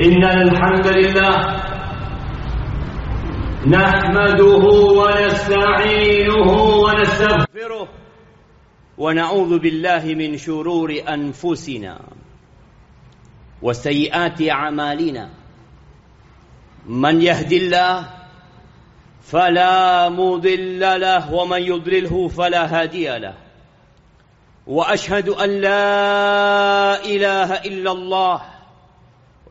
إن الحمد لله نحمده ونستعينه ونستغفره ونعوذ بالله من شرور أنفسنا وسيئات أعمالنا من يهد الله فلا مضل له ومن يضلله فلا هادي له واشهد ان لا اله الا الله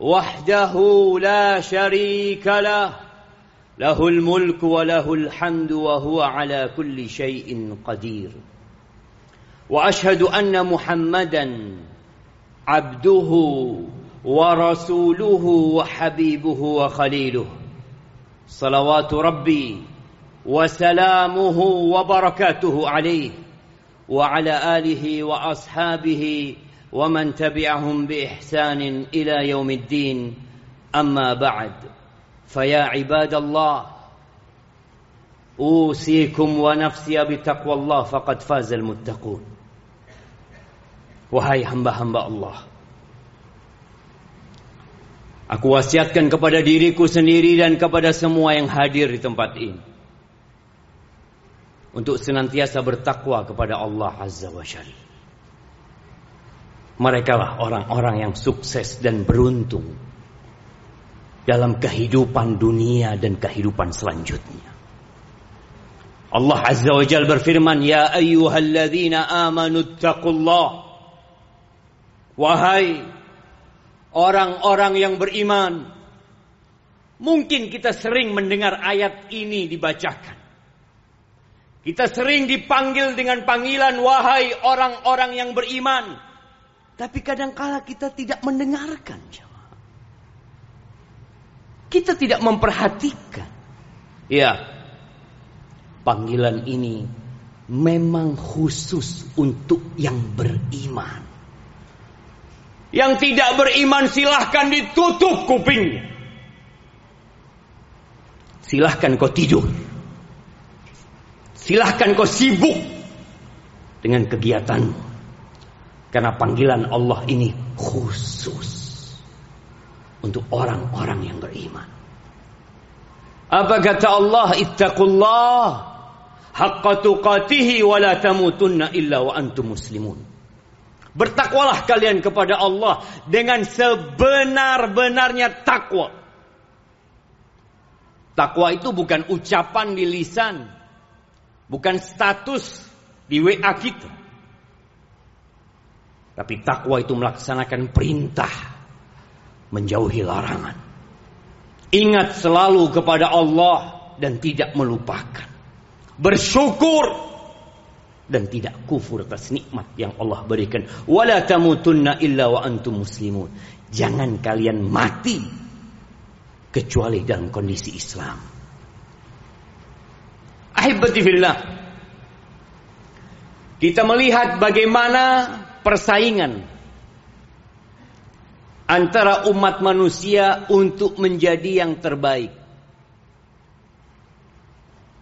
وحده لا شريك له. له الملك وله الحمد وهو على كل شيء قدير. وأشهد أن محمدا عبده ورسوله وحبيبه وخليله. صلوات ربي وسلامه وبركاته عليه. وعلى آله وأصحابه ومن تبعهم باحسان الى يوم الدين اما بعد فيا عباد الله اوصيكم ونفسي بتقوى الله فقد فاز المتقون وهاي hamba-hamba Allah Aku wasiatkan kepada diriku sendiri dan kepada semua yang hadir di tempat ini. Untuk senantiasa bertakwa kepada Allah Azza wa Jalla. Mereka lah orang-orang yang sukses dan beruntung dalam kehidupan dunia dan kehidupan selanjutnya. Allah Azza wa Jalla berfirman, "Ya ayyuhalladzina amanu taqullah." Wahai orang-orang yang beriman. Mungkin kita sering mendengar ayat ini dibacakan. Kita sering dipanggil dengan panggilan wahai orang-orang yang beriman. Tapi kadangkala kita tidak mendengarkan. Kita tidak memperhatikan. Ya, panggilan ini memang khusus untuk yang beriman. Yang tidak beriman silahkan ditutup kupingnya. Silahkan kau tidur. Silahkan kau sibuk dengan kegiatanmu. Karena panggilan Allah ini khusus untuk orang-orang yang beriman. Apa kata Allah? Ittaqullah haqqa tuqatihi wa la tamutunna illa wa antum muslimun. Bertakwalah kalian kepada Allah dengan sebenar-benarnya takwa. Takwa itu bukan ucapan di lisan, bukan status di WA kita. Tapi takwa itu melaksanakan perintah, menjauhi larangan. Ingat selalu kepada Allah dan tidak melupakan. Bersyukur dan tidak kufur atas nikmat yang Allah berikan. Wala tamutunna illa wa antum muslimun. Jangan kalian mati kecuali dalam kondisi Islam. Ahibati fillah. Kita melihat bagaimana persaingan antara umat manusia untuk menjadi yang terbaik.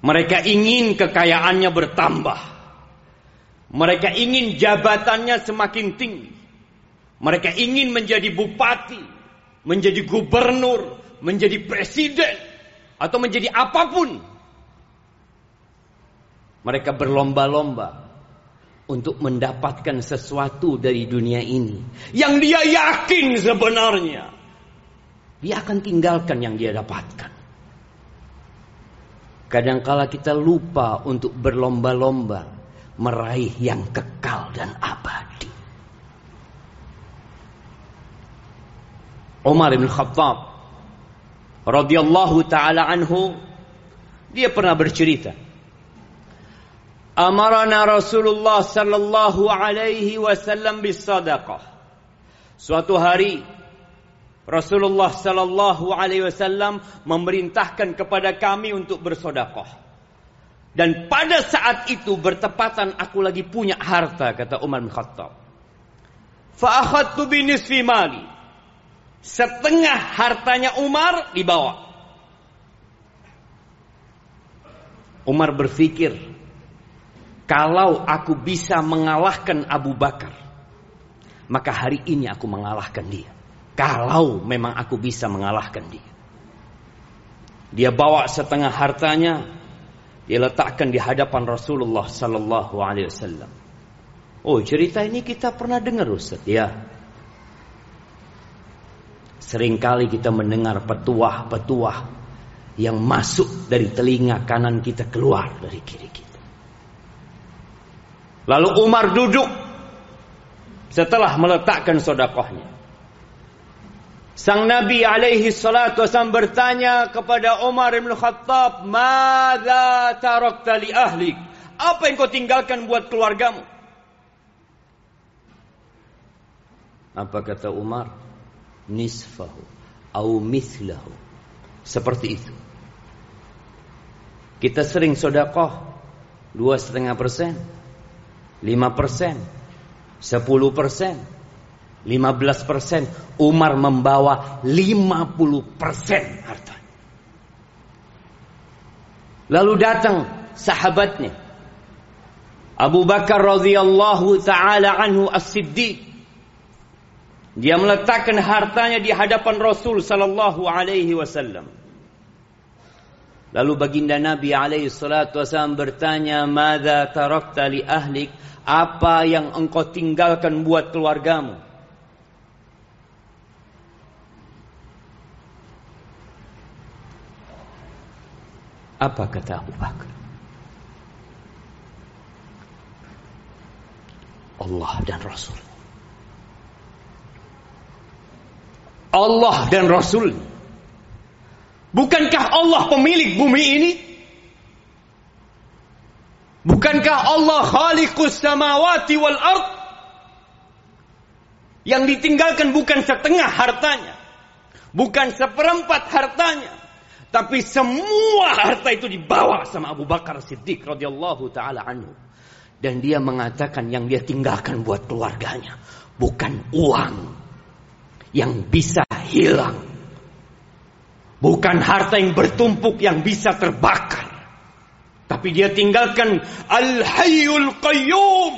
Mereka ingin kekayaannya bertambah. Mereka ingin jabatannya semakin tinggi. Mereka ingin menjadi bupati, menjadi gubernur, menjadi presiden, atau menjadi apa pun. Mereka berlomba-lomba untuk mendapatkan sesuatu dari dunia ini yang dia yakin sebenarnya dia akan tinggalkan yang dia dapatkan. Kadangkala kita lupa untuk berlomba-lomba meraih yang kekal dan abadi. Umar bin Khattab radhiyallahu taala anhu dia pernah bercerita Amarana Rasulullah sallallahu alaihi wasallam bisadaqah Suatu hari Rasulullah sallallahu alaihi wasallam memerintahkan kepada kami untuk bersedekah. Dan pada saat itu bertepatan aku lagi punya harta kata Umar bin Khattab. Fa akhadtu bi nisfi mali. Setengah hartanya Umar dibawa. Umar berpikir, kalau aku bisa mengalahkan Abu Bakar, maka hari ini aku mengalahkan dia. Kalau memang aku bisa mengalahkan dia. Dia bawa setengah hartanya, dia letakkan di hadapan Rasulullah sallallahu alaihi wasallam. Oh, cerita ini kita pernah dengar Ustaz, ya. Seringkali kita mendengar petuah-petuah yang masuk dari telinga kanan kita keluar dari kiri kita. Lalu Umar duduk setelah meletakkan sodakohnya. Sang Nabi alaihi salatu wasallam bertanya kepada Umar bin Khattab, "Madza tarakta li ahlik?" Apa yang kau tinggalkan buat keluargamu? Apa kata Umar? Nisfahu au mithlahu. Seperti itu. Kita sering sodakoh dua setengah persen, lima persen, sepuluh persen, 15 persen. Umar membawa 50 persen harta. Lalu datang sahabatnya. Abu Bakar radhiyallahu taala anhu as-siddiq. Dia meletakkan hartanya di hadapan Rasul sallallahu alaihi wasallam. Lalu baginda Nabi alaihi salatu wasallam bertanya, "Madza tarakta li ahlik?" Apa yang engkau tinggalkan buat keluargamu? Apa kata Abu Bakar? Allah dan Rasul. Allah dan Rasul. Bukankah Allah pemilik bumi ini? Bukankah Allah khaliqus samawati wal ard? Yang ditinggalkan bukan setengah hartanya. Bukan seperempat hartanya. Tapi semua harta itu dibawa sama Abu Bakar Siddiq radhiyallahu taala anhu. Dan dia mengatakan yang dia tinggalkan buat keluarganya bukan uang yang bisa hilang. Bukan harta yang bertumpuk yang bisa terbakar. Tapi dia tinggalkan Al-Hayyul Qayyum.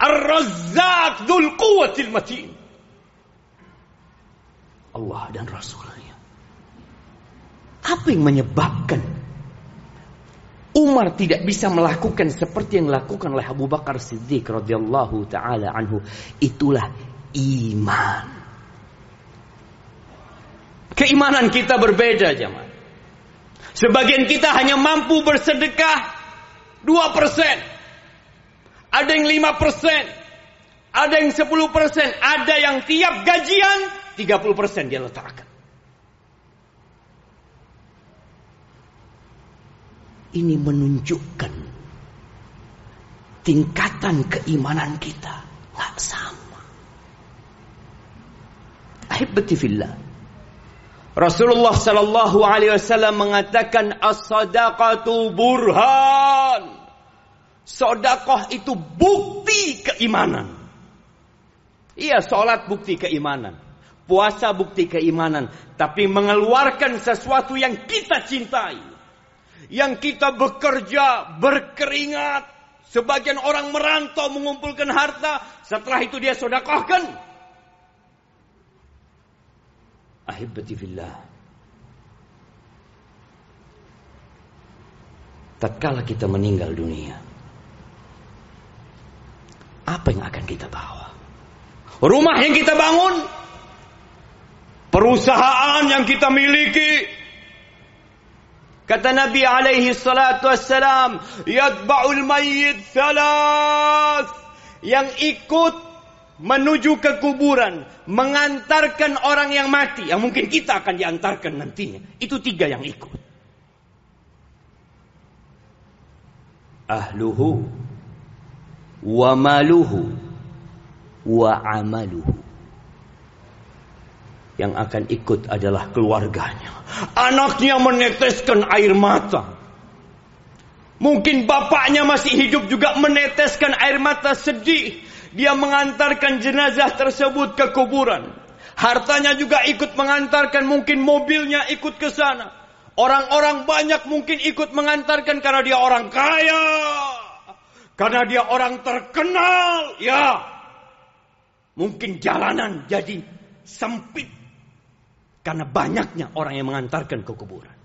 Ar-Razzaq Dzul Quwwatil Matin. Allah dan Rasulnya. Apa yang menyebabkan Umar tidak bisa melakukan seperti yang dilakukan oleh Abu Bakar Siddiq radhiyallahu taala anhu? Itulah iman. Keimanan kita berbeda, jemaah. Sebagian kita hanya mampu bersedekah 2%. Ada yang 5%. Ada yang 10%. Ada yang tiap gajian 30% dia letakkan. ini menunjukkan tingkatan keimanan kita nggak sama. Ahibati fillah. Rasulullah sallallahu alaihi wasallam mengatakan as-sadaqatu burhan. Sedekah itu bukti keimanan. Iya, salat bukti keimanan. Puasa bukti keimanan, tapi mengeluarkan sesuatu yang kita cintai yang kita bekerja, berkeringat. Sebagian orang merantau mengumpulkan harta, setelah itu dia sodakohkan. Ahibati fillah. Tatkala kita meninggal dunia, apa yang akan kita bawa? Rumah yang kita bangun, perusahaan yang kita miliki, Kata Nabi alaihi salatu wassalam, yatba'ul mayyit thalath. Yang ikut menuju ke kuburan, mengantarkan orang yang mati, yang mungkin kita akan diantarkan nantinya. Itu tiga yang ikut. Ahluhu wa maluhu wa amaluhu yang akan ikut adalah keluarganya. Anaknya meneteskan air mata. Mungkin bapaknya masih hidup juga meneteskan air mata sedih. Dia mengantarkan jenazah tersebut ke kuburan. Hartanya juga ikut mengantarkan, mungkin mobilnya ikut ke sana. Orang-orang banyak mungkin ikut mengantarkan karena dia orang kaya. Karena dia orang terkenal. Ya. Mungkin jalanan jadi sempit karena banyaknya orang yang mengantarkan ke kuburan.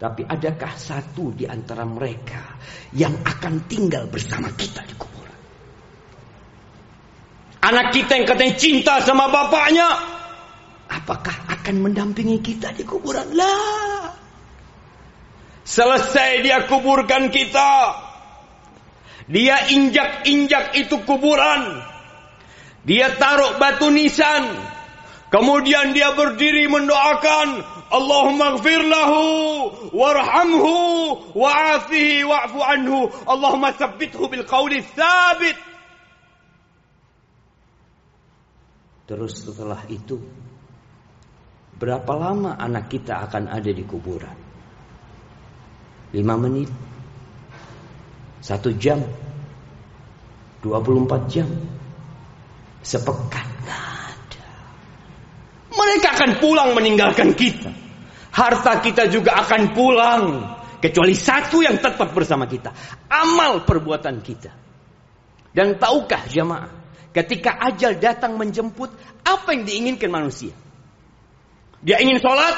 Tapi adakah satu di antara mereka yang akan tinggal bersama kita di kuburan? Anak kita yang katanya cinta sama bapaknya, apakah akan mendampingi kita di kuburan? Lah. Selesai dia kuburkan kita. Dia injak-injak itu kuburan. Dia taruh batu nisan. Kemudian dia berdiri mendoakan, Allahumma gfir lahu, warhamhu, wa'afihi, wa'fu anhu. Allahumma sabbithu bil qawli thabit. Terus setelah itu, berapa lama anak kita akan ada di kuburan? Lima menit, satu jam, 24 jam, sepekan. Mereka akan pulang meninggalkan kita. Harta kita juga akan pulang. Kecuali satu yang tetap bersama kita. Amal perbuatan kita. Dan tahukah jamaah. Ketika ajal datang menjemput, apa yang diinginkan manusia? Dia ingin sholat,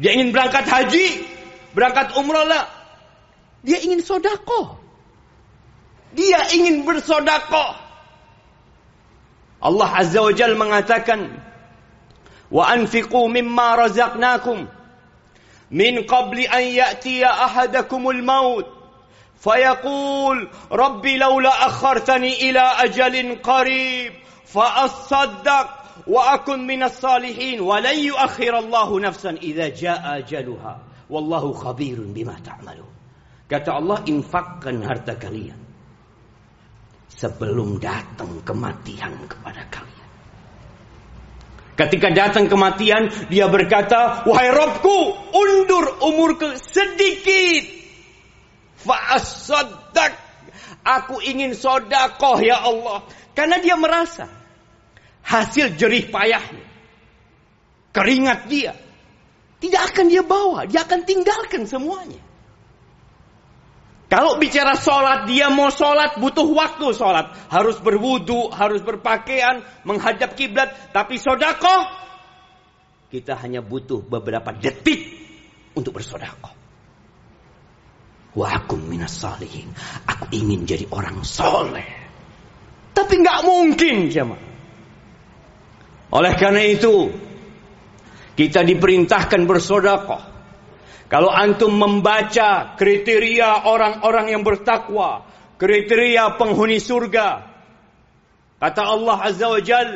dia ingin berangkat haji, berangkat umroh lah. Dia ingin sodako. Dia ingin bersodako. Allah Azza wa Jal mengatakan, Wa anfiqu mimma razaqnakum min qabli an ya'tiya ahadakumul maut فيقول رب لولا أخرتني إلى أجل قريب فأصدق وأكن من الصالحين ولن يؤخر الله نفسا إذا جاء أجلها والله خبير بما تعملون Kata Allah, infakkan harta kalian. Sebelum datang kematian kepada kalian. Ketika datang kematian, dia berkata, Wahai Robku, undur umurku sedikit. Fa'asadak. Aku ingin sodakoh ya Allah. Karena dia merasa hasil jerih payahnya. Keringat dia. Tidak akan dia bawa. Dia akan tinggalkan semuanya. Kalau bicara sholat, dia mau sholat butuh waktu sholat. Harus berwudu, harus berpakaian, menghadap kiblat. Tapi sodako, kita hanya butuh beberapa detik untuk bersodako. Wa akum minas salihin. Aku ingin jadi orang soleh. Tapi nggak mungkin jemaah. Oleh karena itu, kita diperintahkan bersodakoh. Kalau antum membaca kriteria orang-orang yang bertakwa, kriteria penghuni surga, kata Allah Azza wa Jal,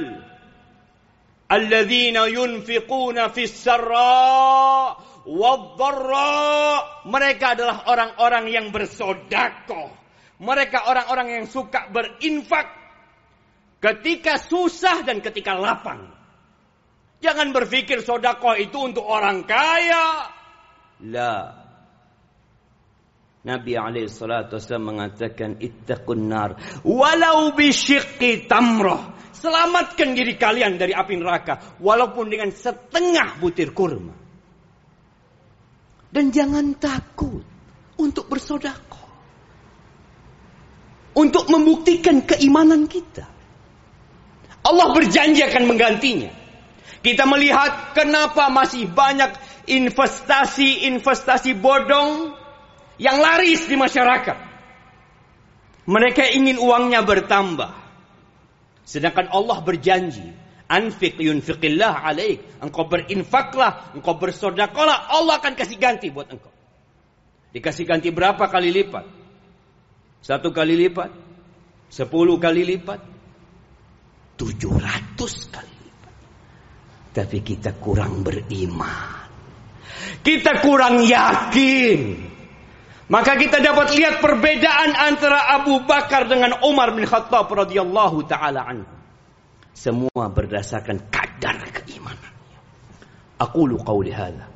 "Alladzina yunfiquna fis sarra wadh-dharra." Mereka adalah orang-orang yang bersedekah. Mereka orang-orang yang suka berinfak ketika susah dan ketika lapang. Jangan berpikir sodako itu untuk orang kaya. La. Nabi alaihi salatu wasallam mengatakan ittaqun nar walau bisyiqqi tamrah. Selamatkan diri kalian dari api neraka walaupun dengan setengah butir kurma. Dan jangan takut untuk bersodako. Untuk membuktikan keimanan kita. Allah berjanji akan menggantinya. Kita melihat kenapa masih banyak investasi-investasi bodong yang laris di masyarakat. Mereka ingin uangnya bertambah. Sedangkan Allah berjanji, anfiq yunfiqillah alaik. Engkau berinfaklah, engkau bersodakolah, Allah akan kasih ganti buat engkau. Dikasih ganti berapa kali lipat? Satu kali lipat? Sepuluh kali lipat? Tujuh ratus kali lipat. Tapi kita kurang beriman. Kita kurang yakin. Maka kita dapat lihat perbedaan antara Abu Bakar dengan Umar bin Khattab radhiyallahu taala anhu. Semua berdasarkan kadar keimanannya. Aqulu qawli hadha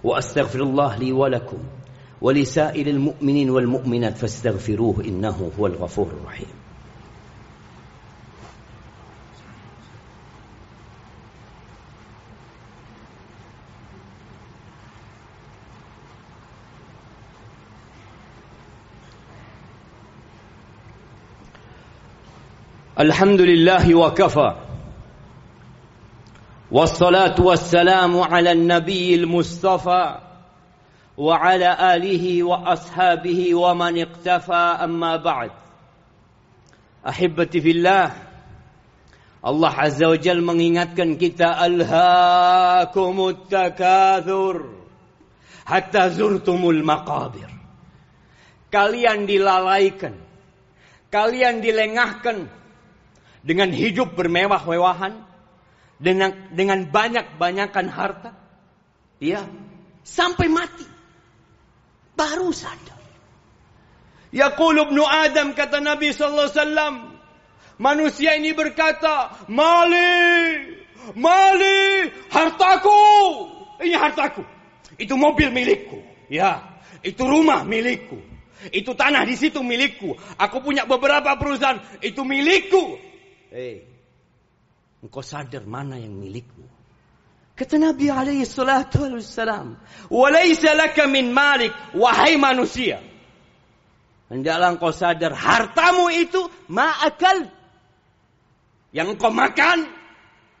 wa astaghfirullah li wa lakum wa li sa'ilil mu'minin wal mu'minat fastaghfiruhu الحمد لله وكفى. والصلاة والسلام على النبي المصطفى وعلى آله وأصحابه ومن اقتفى أما بعد. أحبتي في الله الله عز وجل mengingatkan kita ألهاكم التكاثر حتى زرتم المقابر. كاليا dilalaikan kalian dilengahkan dengan hidup bermewah-mewahan dengan dengan banyak-banyakan harta. Ya, sampai mati. Baru sadar. Yaqul ibnu Adam kata Nabi sallallahu alaihi wasallam, manusia ini berkata, "Mali, mali, hartaku. Ini hartaku. Itu mobil milikku. Ya, itu rumah milikku. Itu tanah di situ milikku. Aku punya beberapa perusahaan, itu milikku." Hei, engkau sadar mana yang milikmu? Kata Nabi alaihi salatu wassalam, "Walaysa laka min malik, wahai manusia." Hendaklah engkau sadar hartamu itu ma'akal. Yang engkau makan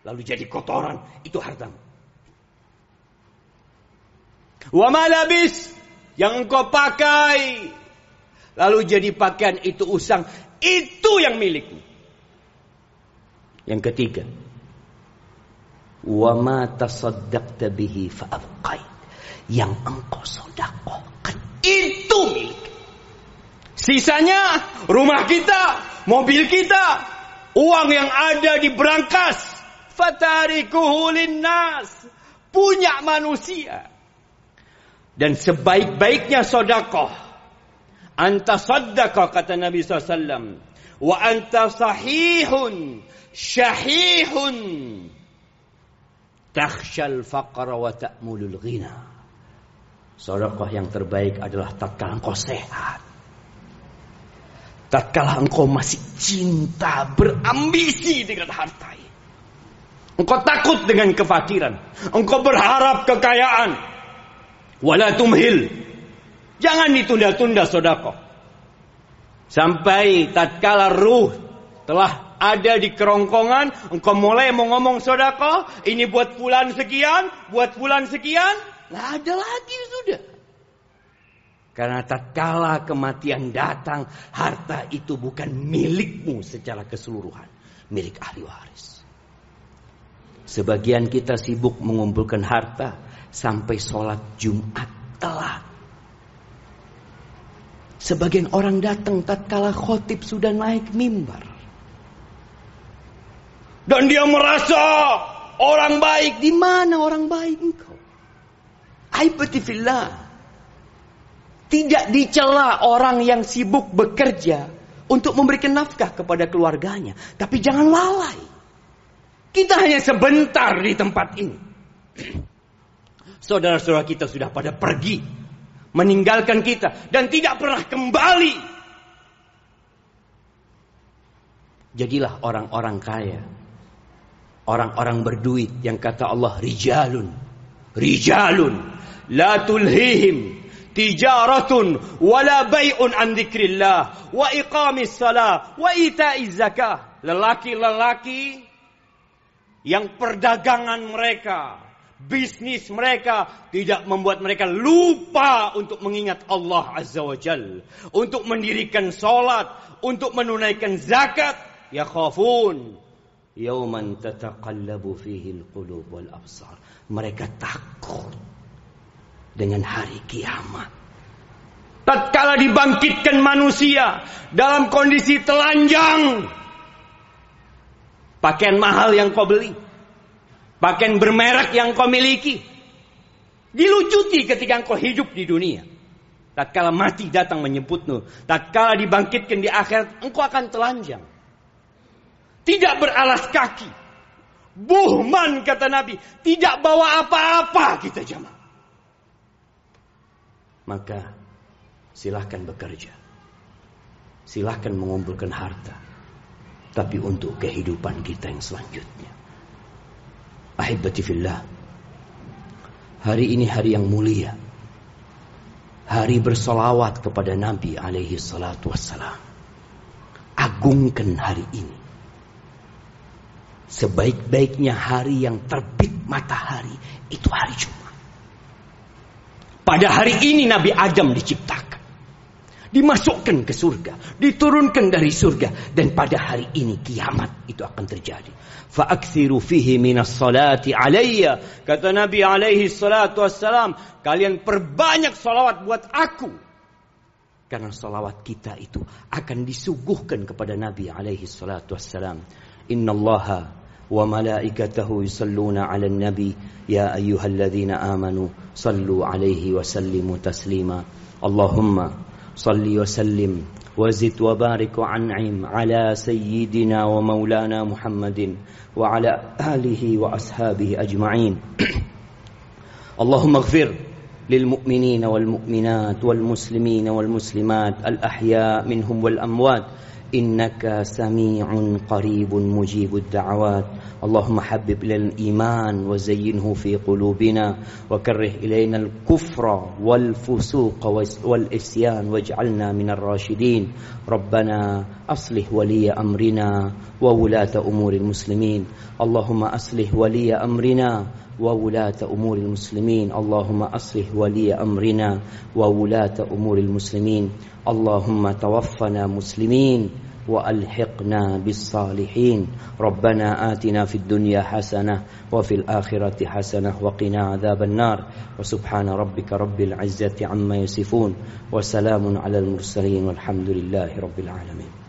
lalu jadi kotoran, itu hartamu. Wa malabis yang engkau pakai lalu jadi pakaian itu usang, itu yang milikmu. Yang ketiga, wa ma tasaddaqta bihi fa'abqait. Yang engkau sedekahkan itu milik. Sisanya rumah kita, mobil kita, uang yang ada di berangkas, fatarikuhu linnas, punya manusia. Dan sebaik-baiknya sodakoh, anta sodakoh kata Nabi SAW, wa anta sahihun syahihun takhshal faqra wa ta'mulul ghina. Sedekah yang terbaik adalah tatkala engkau sehat. Tatkala engkau masih cinta, berambisi dengan harta Engkau takut dengan kefakiran. Engkau berharap kekayaan. Wala tumhil. Jangan ditunda-tunda sedekah. Sampai tatkala ruh telah ada di kerongkongan, engkau mulai mau ngomong sodako, ini buat bulan sekian, buat bulan sekian, lah ada lagi sudah. Karena tak kala kematian datang, harta itu bukan milikmu secara keseluruhan, milik ahli waris. Sebagian kita sibuk mengumpulkan harta sampai sholat Jumat telat. Sebagian orang datang tatkala khotib sudah naik mimbar. Dan dia merasa orang baik. Di mana orang baik engkau? Aibatifillah. Tidak dicela orang yang sibuk bekerja untuk memberikan nafkah kepada keluarganya. Tapi jangan lalai. Kita hanya sebentar di tempat ini. Saudara-saudara kita sudah pada pergi. Meninggalkan kita. Dan tidak pernah kembali. Jadilah orang-orang kaya orang-orang berduit yang kata Allah rijalun rijalun la tulhihim tijaratun wala bai'un an dzikrillah wa iqamis salah wa ita'iz zakah lelaki-lelaki yang perdagangan mereka bisnis mereka tidak membuat mereka lupa untuk mengingat Allah Azza wa Jal. Untuk mendirikan solat. Untuk menunaikan zakat. Ya khafun yauman tataqallabu fihi alqulub wal absar. Mereka takut dengan hari kiamat. Tatkala dibangkitkan manusia dalam kondisi telanjang, pakaian mahal yang kau beli, pakaian bermerek yang kau miliki, dilucuti ketika kau hidup di dunia. Tatkala mati datang menyebutmu, tatkala dibangkitkan di akhirat, engkau akan telanjang. Tidak beralas kaki. Buhman kata Nabi. Tidak bawa apa-apa kita jamaah. Maka silahkan bekerja. Silahkan mengumpulkan harta. Tapi untuk kehidupan kita yang selanjutnya. Ahibati fillah. Hari ini hari yang mulia. Hari bersolawat kepada Nabi alaihi salatu wassalam. Agungkan hari ini Sebaik-baiknya hari yang terbit matahari itu hari Jumat. Pada hari ini Nabi Adam diciptakan dimasukkan ke surga, diturunkan dari surga dan pada hari ini kiamat itu akan terjadi. Fa'akthiru fihi minas salati alayya. Kata Nabi alaihi salatu wassalam, kalian perbanyak salawat buat aku. Karena salawat kita itu akan disuguhkan kepada Nabi alaihi salatu wassalam. Innallaha wa malaikatahu yusalluna 'alan nabi ya ayyuhalladzina amanu sallu alaihi wa sallimu taslima. Allahumma صل وسلم وزد وبارك وأنعم على سيدنا ومولانا محمد وعلى آله وأصحابه أجمعين. اللهم اغفر للمؤمنين والمؤمنات والمسلمين والمسلمات الأحياء منهم والأموات إنك سميع قريب مجيب الدعوات. اللهم حبب إلى الإيمان وزينه في قلوبنا وكره إلينا الكفر والفسوق والإسيان واجعلنا من الراشدين. ربنا أصلح ولي أمرنا وولاة أمور المسلمين. اللهم أصلح ولي أمرنا وولاة أمور المسلمين. اللهم أصلح ولي أمرنا وولاة أمور المسلمين. اللهم توفنا مسلمين وألحقنا بالصالحين. ربنا آتنا في الدنيا حسنة وفي الآخرة حسنة وقنا عذاب النار. وسبحان ربك رب العزة عما يصفون. وسلام على المرسلين والحمد لله رب العالمين.